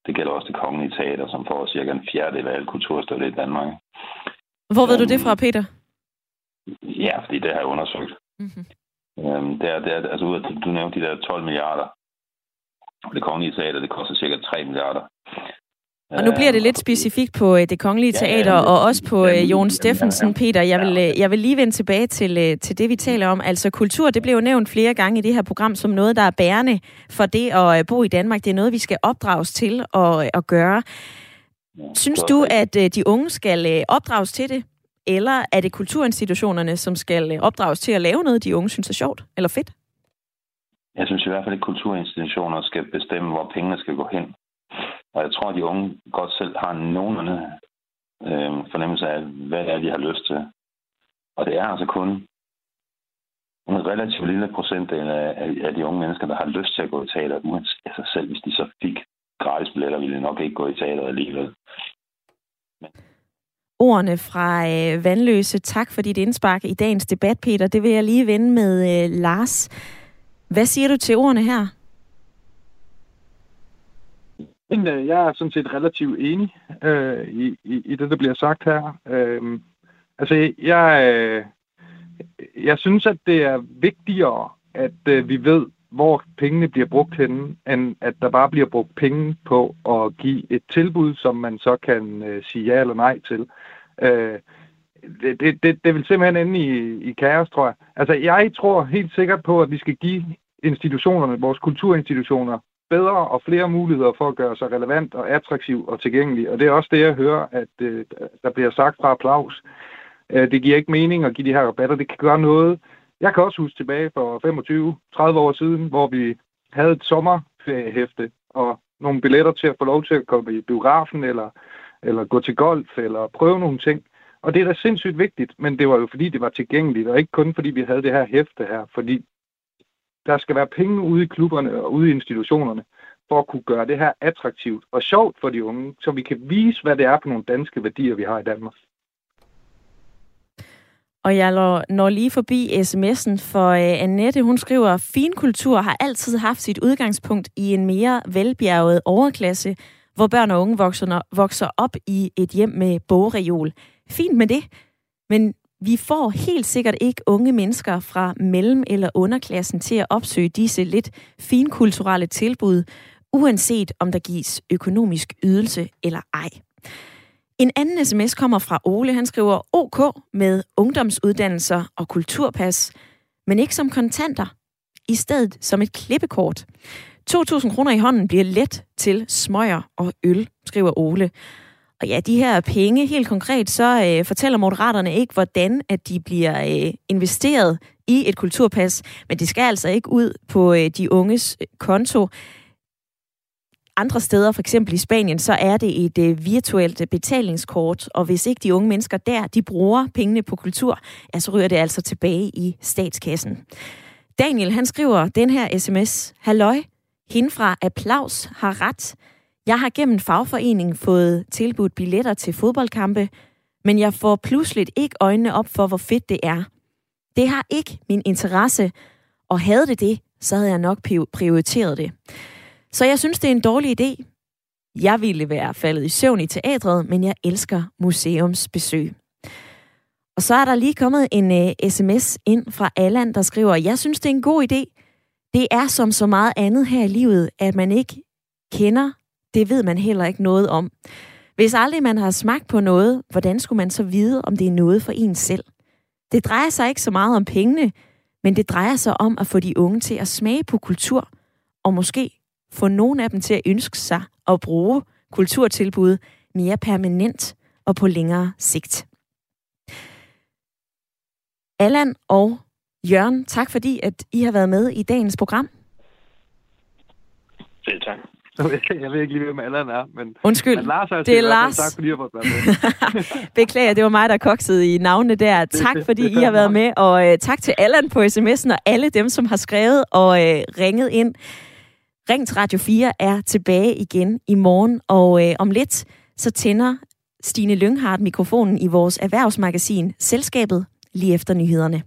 Det gælder også det kongelige teater, som får cirka en fjerdedel af al kulturstøtte i Danmark. Hvor ved um, du det fra, Peter? Ja, fordi det har jeg undersøgt. Mm-hmm. Um, det er, det er, altså, du nævnte de der 12 milliarder det kongelige teater, det koster cirka 3 milliarder. Og nu bliver det lidt specifikt på øh, det kongelige teater, ja, ja, og også på ja, øh, Jon Steffensen, ja, ja. Peter. Jeg vil, øh, jeg vil lige vende tilbage til, til det, vi taler om. Altså kultur, det blev jo nævnt flere gange i det her program som noget, der er bærende for det at bo i Danmark. Det er noget, vi skal opdrages til at, at gøre. Synes du, at de unge skal opdrages til det? Eller er det kulturinstitutionerne, som skal opdrages til at lave noget, de unge synes er sjovt eller fedt? Jeg synes i hvert fald, at kulturinstitutioner skal bestemme, hvor pengene skal gå hen. Og jeg tror, at de unge godt selv har nogenlunde øh, fornemmelse af, hvad det er, de har lyst til. Og det er altså kun en relativt lille procentdel af, af de unge mennesker, der har lyst til at gå i teater, uanset altså selv hvis de så fik gratis billetter, ville de nok ikke gå i teater alligevel. Men ordene fra øh, Vandløse. Tak for dit indspark i dagens debat, Peter. Det vil jeg lige vende med øh, Lars. Hvad siger du til ordene her? Øh, jeg er sådan set relativt enig øh, i, i, i det, der bliver sagt her. Øh, altså, jeg, øh, jeg synes, at det er vigtigere, at øh, vi ved, hvor pengene bliver brugt henne, end at der bare bliver brugt penge på at give et tilbud, som man så kan øh, sige ja eller nej til. Øh, det, det, det, det vil simpelthen ende i, i kaos, tror jeg. Altså, jeg tror helt sikkert på, at vi skal give institutionerne, vores kulturinstitutioner, bedre og flere muligheder for at gøre sig relevant og attraktiv og tilgængelig. Og det er også det, jeg hører, at øh, der bliver sagt fra applaus. Øh, det giver ikke mening at give de her rabatter. Det kan gøre noget. Jeg kan også huske tilbage for 25-30 år siden, hvor vi havde et sommerhæfte og nogle billetter til at få lov til at komme i biografen eller, eller gå til golf eller prøve nogle ting. Og det er da sindssygt vigtigt, men det var jo fordi, det var tilgængeligt, og ikke kun fordi vi havde det her hæfte her, fordi der skal være penge ude i klubberne og ude i institutionerne, for at kunne gøre det her attraktivt og sjovt for de unge, så vi kan vise, hvad det er for nogle danske værdier, vi har i Danmark. Og jeg når lige forbi sms'en, for øh, Annette, hun skriver, finkultur har altid haft sit udgangspunkt i en mere velbjerget overklasse, hvor børn og unge vokser, vokser op i et hjem med bogreol. Fint med det, men vi får helt sikkert ikke unge mennesker fra mellem- eller underklassen til at opsøge disse lidt finkulturelle tilbud, uanset om der gives økonomisk ydelse eller ej. En anden sms kommer fra Ole. Han skriver OK med ungdomsuddannelser og kulturpas, men ikke som kontanter. I stedet som et klippekort. 2.000 kroner i hånden bliver let til smøger og øl, skriver Ole. Og ja, de her penge, helt konkret, så øh, fortæller moderaterne ikke, hvordan at de bliver øh, investeret i et kulturpas, men det skal altså ikke ud på øh, de unges øh, konto. Andre steder, for eksempel i Spanien, så er det et øh, virtuelt betalingskort, og hvis ikke de unge mennesker der, de bruger pengene på kultur, ja, så ryger det altså tilbage i statskassen. Daniel, han skriver den her sms. Halløj, hende fra Applaus har ret. Jeg har gennem fagforeningen fået tilbudt billetter til fodboldkampe, men jeg får pludselig ikke øjnene op for, hvor fedt det er. Det har ikke min interesse, og havde det det, så havde jeg nok prioriteret det. Så jeg synes, det er en dårlig idé. Jeg ville være faldet i søvn i teatret, men jeg elsker museumsbesøg. Og så er der lige kommet en øh, uh, sms ind fra Allan, der skriver, jeg synes, det er en god idé. Det er som så meget andet her i livet, at man ikke kender, det ved man heller ikke noget om. Hvis aldrig man har smagt på noget, hvordan skulle man så vide, om det er noget for en selv? Det drejer sig ikke så meget om pengene, men det drejer sig om at få de unge til at smage på kultur, og måske få nogle af dem til at ønske sig at bruge kulturtilbud mere permanent og på længere sigt. Allan og Jørgen, tak fordi at I har været med i dagens program. Selv tak. [laughs] Jeg ved ikke lige, hvem Allan er, men, Undskyld, men Lars er det er Lars. Tak fordi har fået været med. [laughs] Beklager, det var mig, der koksede i navnene der. Tak fordi I har været med, og uh, tak til Allan på sms'en og alle dem, som har skrevet og uh, ringet ind. Ring til Radio 4 er tilbage igen i morgen, og uh, om lidt så tænder Stine Lynghardt mikrofonen i vores erhvervsmagasin Selskabet lige efter nyhederne.